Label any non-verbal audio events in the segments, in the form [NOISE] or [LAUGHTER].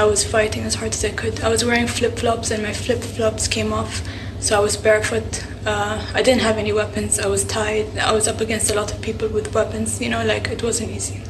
I was fighting as hard as I could. I was wearing flip flops and my flip flops came off, so I was barefoot. Uh, I didn't have any weapons. I was tied. I was up against a lot of people with weapons. You know, like it wasn't easy.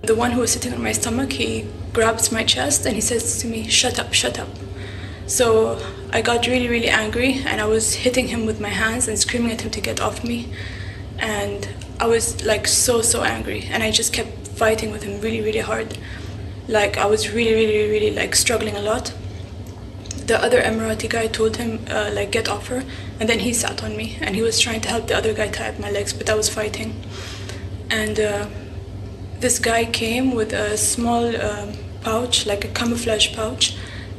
The one who was sitting on my stomach, he grabs my chest and he says to me, "Shut up, shut up." So I got really, really angry and I was hitting him with my hands and screaming at him to get off me. And I was like so, so angry and I just kept fighting with him really, really hard. Like I was really, really, really like struggling a lot. The other Emirati guy told him uh, like get off her, and then he sat on me and he was trying to help the other guy tie up my legs, but I was fighting. And uh, this guy came with a small uh, pouch, like a camouflage pouch,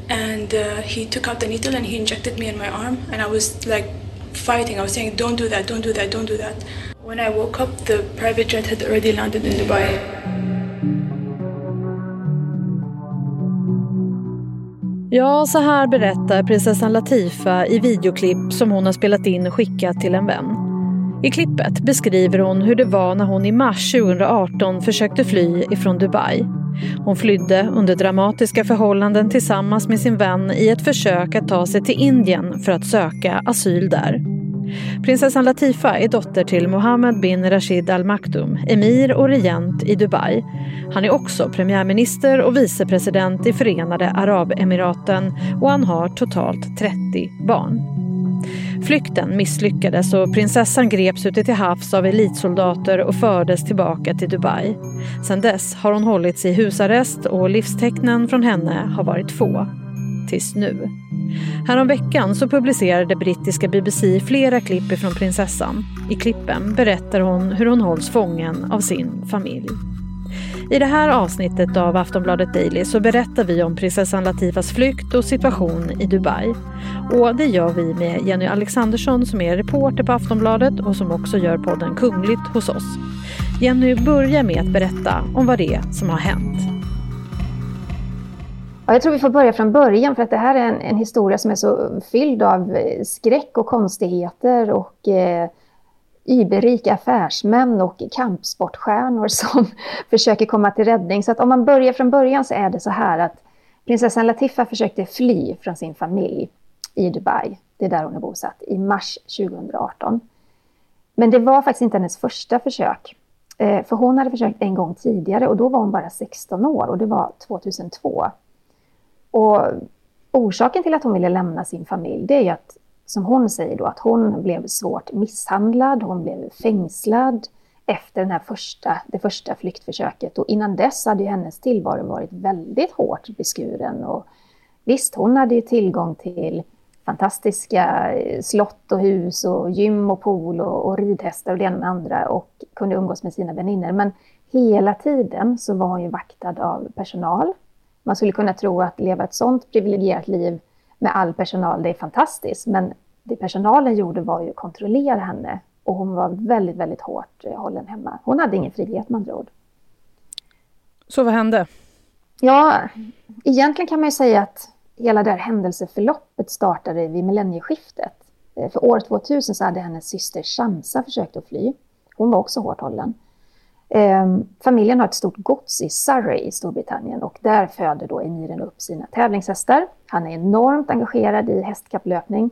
and uh, he took out the needle and he injected me in my arm, and I was like fighting. I was saying, "Don't do that! Don't do that! Don't do that!" When I woke up, the private jet had already landed in Dubai. Ja, så här berättar prinsessan Latifa i videoklipp som hon har spelat in och skickat till en vän. I klippet beskriver hon hur det var när hon i mars 2018 försökte fly ifrån Dubai. Hon flydde under dramatiska förhållanden tillsammans med sin vän i ett försök att ta sig till Indien för att söka asyl där. Prinsessan Latifa är dotter till Mohammed bin Rashid Al Maktoum, emir och regent i Dubai. Han är också premiärminister och vicepresident i Förenade Arabemiraten och han har totalt 30 barn. Flykten misslyckades och prinsessan greps ute till havs av elitsoldater och fördes tillbaka till Dubai. Sedan dess har hon hållits i husarrest och livstecknen från henne har varit få. Tills nu. Häromveckan så publicerade brittiska BBC flera klipp ifrån prinsessan. I klippen berättar hon hur hon hålls fången av sin familj. I det här avsnittet av Aftonbladet Daily så berättar vi om prinsessan Latifas flykt och situation i Dubai. Och det gör vi med Jenny Alexandersson som är reporter på Aftonbladet och som också gör podden Kungligt hos oss. Jenny börjar med att berätta om vad det är som har hänt. Ja, jag tror vi får börja från början för att det här är en, en historia som är så fylld av eh, skräck och konstigheter och eh, iberika affärsmän och kampsportstjärnor [LAUGHS] som försöker komma till räddning. Så att om man börjar från början så är det så här att prinsessan Latifa försökte fly från sin familj i Dubai. Det är där hon är bosatt, i mars 2018. Men det var faktiskt inte hennes första försök. Eh, för hon hade försökt en gång tidigare och då var hon bara 16 år och det var 2002. Och orsaken till att hon ville lämna sin familj, det är ju att, som hon säger då, att hon blev svårt misshandlad, hon blev fängslad efter den här första, det första flyktförsöket. Och innan dess hade ju hennes tillvaro varit väldigt hårt beskuren. Och visst, hon hade ju tillgång till fantastiska slott och hus och gym och pool och, och ridhästar och det ena med andra och kunde umgås med sina vänner. Men hela tiden så var hon ju vaktad av personal man skulle kunna tro att leva ett sånt privilegierat liv med all personal, det är fantastiskt. Men det personalen gjorde var ju att kontrollera henne och hon var väldigt, väldigt hårt hållen hemma. Hon hade ingen frihet med andra ord. Så vad hände? Ja, egentligen kan man ju säga att hela det här händelseförloppet startade vid millennieskiftet. Eh, för år 2000 så hade hennes syster Shamsa försökt att fly. Hon var också hårt hållen. Eh, familjen har ett stort gods i Surrey i Storbritannien och där föder då emiren upp sina tävlingshästar. Han är enormt engagerad i hästkapplöpning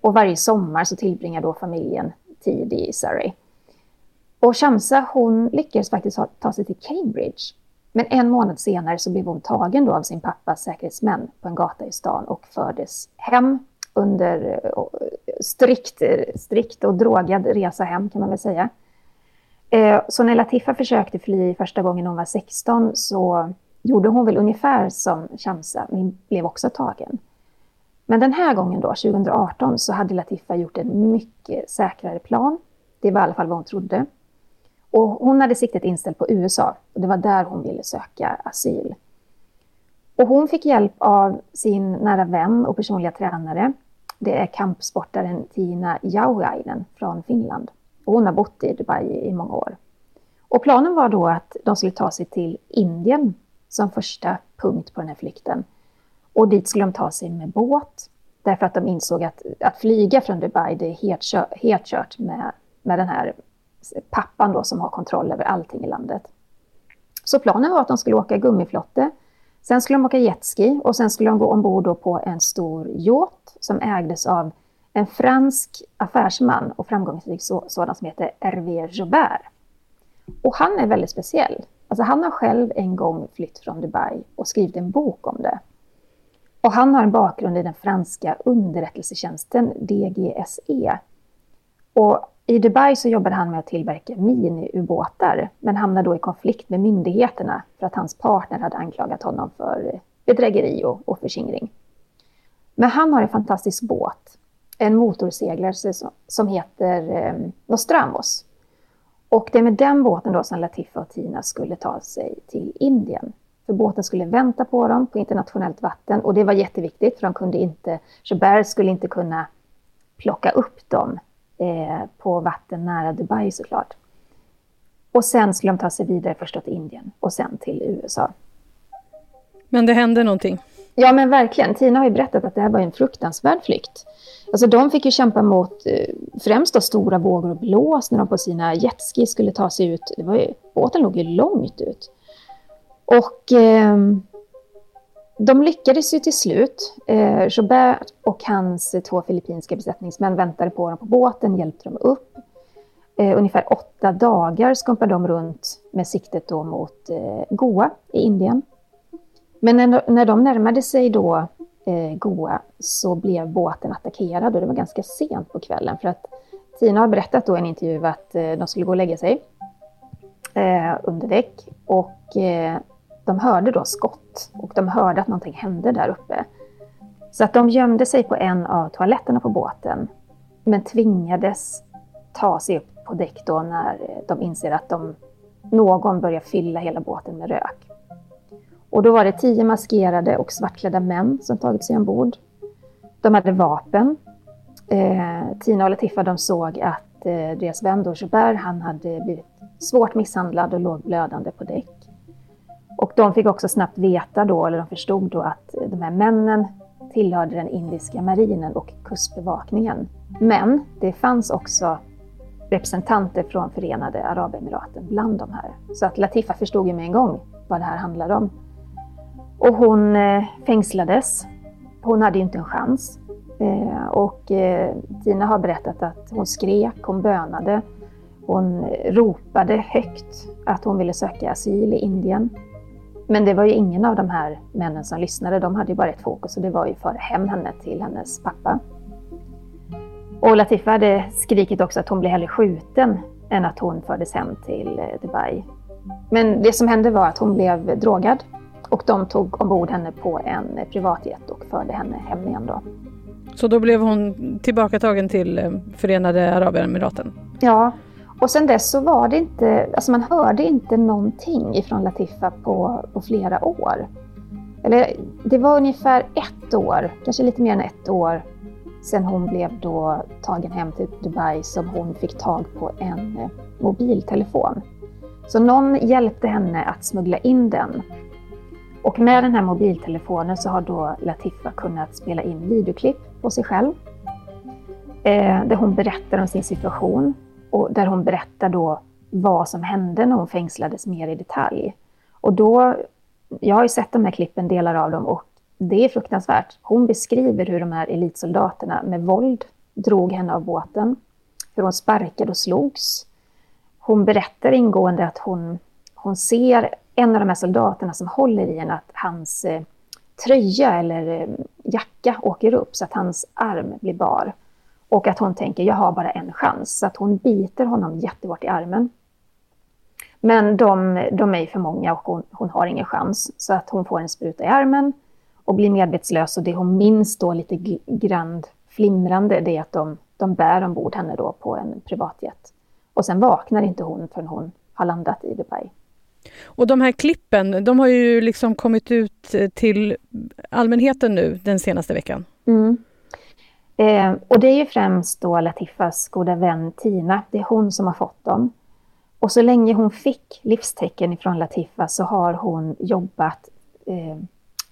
och varje sommar så tillbringar då familjen tid i Surrey. Och Shamsa hon lyckades faktiskt ta sig till Cambridge. Men en månad senare så blev hon tagen då av sin pappas säkerhetsmän på en gata i stan och fördes hem under eh, eh, strikt, strikt och drogad resa hem kan man väl säga. Eh, så när Latifa försökte fly första gången hon var 16 så gjorde hon väl ungefär som Shamsa, men blev också tagen. Men den här gången då, 2018, så hade Latifa gjort en mycket säkrare plan. Det var i alla fall vad hon trodde. Och hon hade siktet inställt på USA och det var där hon ville söka asyl. Och hon fick hjälp av sin nära vän och personliga tränare. Det är kampsportaren Tina Jauhainen från Finland. Och hon har bott i Dubai i många år. Och planen var då att de skulle ta sig till Indien som första punkt på den här flykten. Och dit skulle de ta sig med båt. Därför att de insåg att, att flyga från Dubai, det är helt, kört, helt kört med, med den här pappan då som har kontroll över allting i landet. Så planen var att de skulle åka gummiflotte Sen skulle de åka jetski och sen skulle de gå ombord på en stor yacht som ägdes av en fransk affärsman och framgångsrik sådan som heter Hervé Joubert. Och han är väldigt speciell. Alltså han har själv en gång flytt från Dubai och skrivit en bok om det. Och han har en bakgrund i den franska underrättelsetjänsten DGSE. Och i Dubai så jobbade han med att tillverka miniubåtar men hamnade då i konflikt med myndigheterna för att hans partner hade anklagat honom för bedrägeri och, och förskingring. Men han har en fantastisk båt, en motorseglare som heter eh, Nostramos. Och det är med den båten då som Latifa och Tina skulle ta sig till Indien. För båten skulle vänta på dem på internationellt vatten och det var jätteviktigt för de kunde inte, Chabert skulle inte kunna plocka upp dem eh, på vatten nära Dubai såklart. Och sen skulle de ta sig vidare först till Indien och sen till USA. Men det hände någonting? Ja men verkligen. Tina har ju berättat att det här var en fruktansvärd flykt. Alltså de fick ju kämpa mot eh, främst då stora vågor och blås när de på sina jetski skulle ta sig ut. Det var ju, båten låg ju långt ut. Och eh, de lyckades ju till slut. Eh, Joubert och hans två filippinska besättningsmän väntade på dem på båten, hjälpte dem upp. Eh, ungefär åtta dagar skumpade de runt med siktet då mot eh, Goa i Indien. Men när, när de närmade sig då eh, Goa så blev båten attackerad och det var ganska sent på kvällen för att Tina har berättat då i en intervju att eh, de skulle gå och lägga sig eh, under däck och eh, de hörde då skott och de hörde att någonting hände där uppe. Så att de gömde sig på en av toaletterna på båten men tvingades ta sig upp på däck då när eh, de inser att de, någon börjar fylla hela båten med rök. Och då var det tio maskerade och svartklädda män som tagit sig ombord. De hade vapen. Eh, Tina och Latifa de såg att eh, deras vän då, Joubert, han hade blivit svårt misshandlad och låg blödande på däck. Och de fick också snabbt veta då, eller de förstod då att de här männen tillhörde den indiska marinen och kustbevakningen. Men det fanns också representanter från Förenade Arabemiraten bland de här. Så att Latifa förstod ju med en gång vad det här handlade om. Och hon eh, fängslades. Hon hade ju inte en chans. Eh, och eh, Tina har berättat att hon skrek, hon bönade. Hon ropade högt att hon ville söka asyl i Indien. Men det var ju ingen av de här männen som lyssnade. De hade ju bara ett fokus och det var ju föra hem henne till hennes pappa. Och Latifa hade skrikit också att hon blev hellre skjuten än att hon fördes hem till Dubai. Men det som hände var att hon blev drogad och de tog ombord henne på en privatjet och förde henne hem igen då. Så då blev hon tillbakatagen till eh, Förenade Arabemiraten? Ja, och sen dess så var det inte, alltså man hörde inte någonting ifrån Latifa på, på flera år. Eller det var ungefär ett år, kanske lite mer än ett år sen hon blev då tagen hem till Dubai som hon fick tag på en eh, mobiltelefon. Så någon hjälpte henne att smuggla in den och med den här mobiltelefonen så har då Latifa kunnat spela in videoklipp på sig själv. Eh, där hon berättar om sin situation och där hon berättar då vad som hände när hon fängslades mer i detalj. Och då, jag har ju sett de här klippen, delar av dem, och det är fruktansvärt. Hon beskriver hur de här elitsoldaterna med våld drog henne av båten, hur hon sparkade och slogs. Hon berättar ingående att hon, hon ser en av de här soldaterna som håller i en att hans eh, tröja eller eh, jacka åker upp så att hans arm blir bar. Och att hon tänker, jag har bara en chans. Så att hon biter honom jättehårt i armen. Men de, de är för många och hon, hon, har ingen chans. Så att hon får en spruta i armen och blir medvetslös. Och det hon minns då lite grann flimrande, det är att de, de bär ombord henne då på en privatjet. Och sen vaknar inte hon förrän hon har landat i Dubai. Och de här klippen, de har ju liksom kommit ut eh, till allmänheten nu den senaste veckan. Mm. Eh, och det är ju främst då Latifas goda vän Tina, det är hon som har fått dem. Och så länge hon fick livstecken ifrån Latifa så har hon jobbat eh,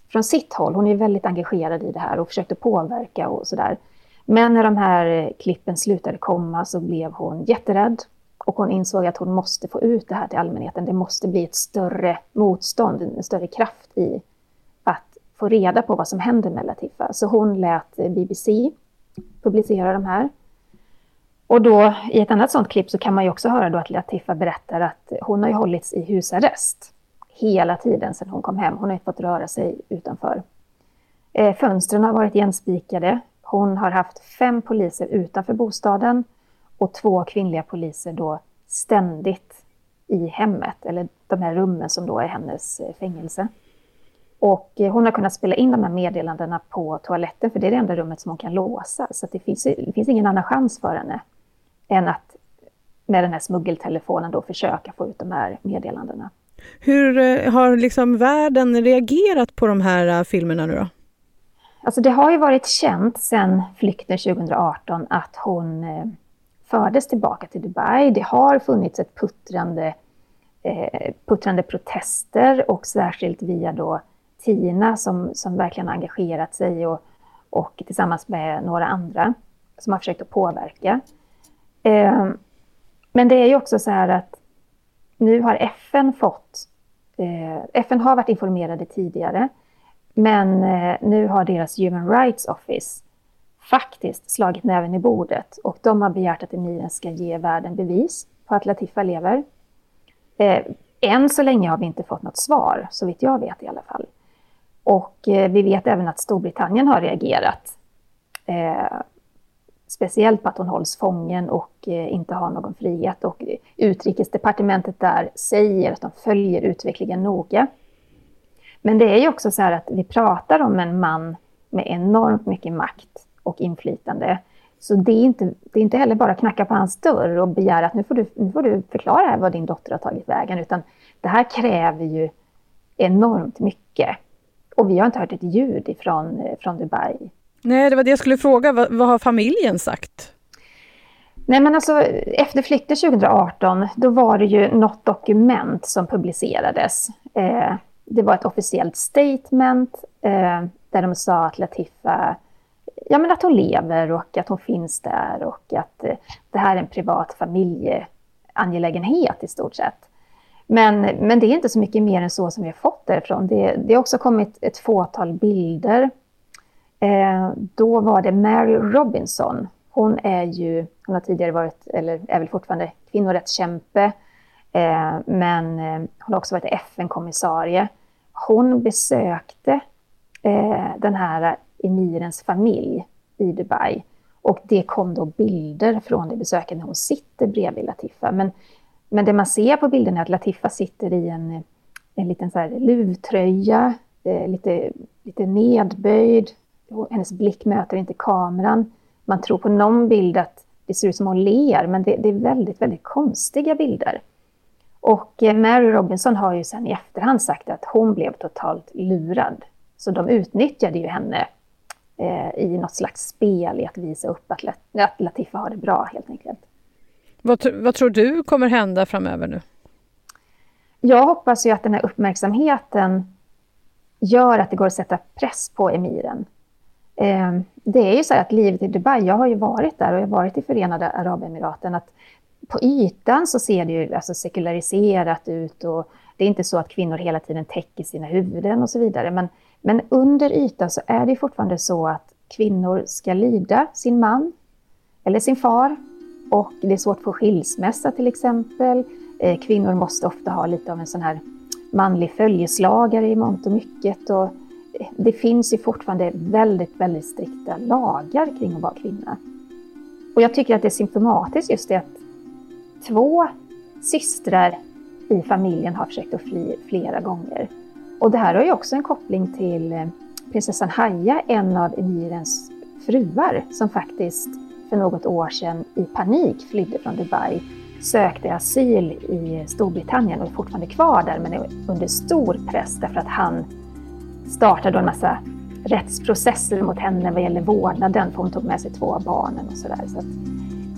från sitt håll. Hon är väldigt engagerad i det här och försökte påverka och sådär. Men när de här eh, klippen slutade komma så blev hon jätterädd och hon insåg att hon måste få ut det här till allmänheten. Det måste bli ett större motstånd, en större kraft i att få reda på vad som händer med Latifa. Så hon lät BBC publicera de här. Och då i ett annat sånt klipp så kan man ju också höra då att Latifa berättar att hon har ju hållits i husarrest hela tiden sedan hon kom hem. Hon har inte fått röra sig utanför. Eh, fönstren har varit igenspikade. Hon har haft fem poliser utanför bostaden och två kvinnliga poliser då ständigt i hemmet, eller de här rummen som då är hennes eh, fängelse. Och eh, hon har kunnat spela in de här meddelandena på toaletten, för det är det enda rummet som hon kan låsa. Så det finns, det finns ingen annan chans för henne än att med den här smuggeltelefonen då försöka få ut de här meddelandena. Hur eh, har liksom världen reagerat på de här filmerna nu då? Alltså det har ju varit känt sedan flykten 2018 att hon fördes tillbaka till Dubai. Det har funnits ett puttrande, eh, puttrande protester och särskilt via då Tina som, som verkligen engagerat sig och, och tillsammans med några andra som har försökt att påverka. Eh, men det är ju också så här att nu har FN fått... Eh, FN har varit informerade tidigare, men eh, nu har deras Human Rights Office faktiskt slagit näven i bordet och de har begärt att emiren ska ge världen bevis på att Latifa lever. Eh, än så länge har vi inte fått något svar, så vitt jag vet i alla fall. Och eh, vi vet även att Storbritannien har reagerat. Eh, speciellt på att hon hålls fången och eh, inte har någon frihet. Och utrikesdepartementet där säger att de följer utvecklingen noga. Men det är ju också så här att vi pratar om en man med enormt mycket makt och inflytande. Så det är inte, det är inte heller bara knacka på hans dörr och begära att nu får, du, nu får du förklara här vad din dotter har tagit vägen, utan det här kräver ju enormt mycket. Och vi har inte hört ett ljud ifrån, från Dubai. Nej, det var det jag skulle fråga. Vad, vad har familjen sagt? Nej, men alltså efter flykten 2018, då var det ju något dokument som publicerades. Eh, det var ett officiellt statement eh, där de sa att Latifa ja, men att hon lever och att hon finns där och att eh, det här är en privat familjeangelägenhet i stort sett. Men, men det är inte så mycket mer än så som vi har fått därifrån. Det, det har också kommit ett fåtal bilder. Eh, då var det Mary Robinson. Hon är ju, hon har tidigare varit, eller är väl fortfarande kvinnorättskämpe, eh, men eh, hon har också varit FN-kommissarie. Hon besökte eh, den här emirens familj i Dubai. Och det kom då bilder från det besöket när hon sitter bredvid Latifa. Men, men det man ser på bilden är att Latifa sitter i en, en liten så här luvtröja, eh, lite, lite nedböjd. Hennes blick möter inte kameran. Man tror på någon bild att det ser ut som hon ler, men det, det är väldigt, väldigt konstiga bilder. Och eh, Mary Robinson har ju sen i efterhand sagt att hon blev totalt lurad. Så de utnyttjade ju henne eh, i något slags spel i att visa upp att, att Latifa har det bra helt enkelt. Vad, vad tror du kommer hända framöver nu? Jag hoppas ju att den här uppmärksamheten gör att det går att sätta press på emiren. Eh, det är ju så att livet i Dubai, jag har ju varit där och jag har varit i Förenade Arabemiraten, att på ytan så ser det ju alltså sekulariserat ut och det är inte så att kvinnor hela tiden täcker sina huvuden och så vidare. Men men under ytan så är det fortfarande så att kvinnor ska lyda sin man eller sin far. Och det är svårt att få skilsmässa till exempel. Eh, kvinnor måste ofta ha lite av en sån här manlig följeslagare i mångt och mycket. Och eh, det finns ju fortfarande väldigt, väldigt strikta lagar kring att vara kvinna. Och jag tycker att det är symptomatiskt just det att två systrar i familjen har försökt att fly flera gånger. Och det här har ju också en koppling till eh, prinsessan Haya, en av emirens fruar, som faktiskt för något år sedan i panik flydde från Dubai, sökte asyl i Storbritannien och är fortfarande kvar där, men är under stor press därför att han startade en massa rättsprocesser mot henne vad gäller vårdnaden, för hon tog med sig två av barnen och sådär. Så, eh,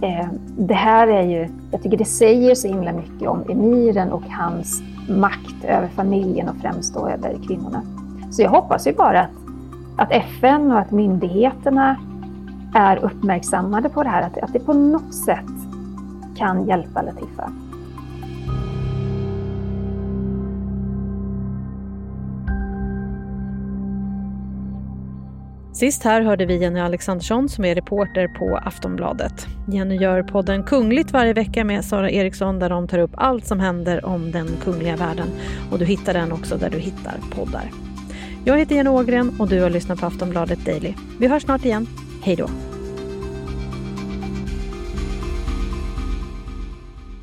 Eh, det här är ju, jag tycker det säger så himla mycket om emiren och hans makt över familjen och främst då över kvinnorna. Så jag hoppas ju bara att, att FN och att myndigheterna är uppmärksammade på det här, att, att det på något sätt kan hjälpa Latifa. Sist här hörde vi Jenny Alexandersson som är reporter på Aftonbladet. Jenny gör podden Kungligt varje vecka med Sara Eriksson där de tar upp allt som händer om den kungliga världen. Och du hittar den också där du hittar poddar. Jag heter Jenny Ågren och du har lyssnat på Aftonbladet Daily. Vi hörs snart igen. Hej då!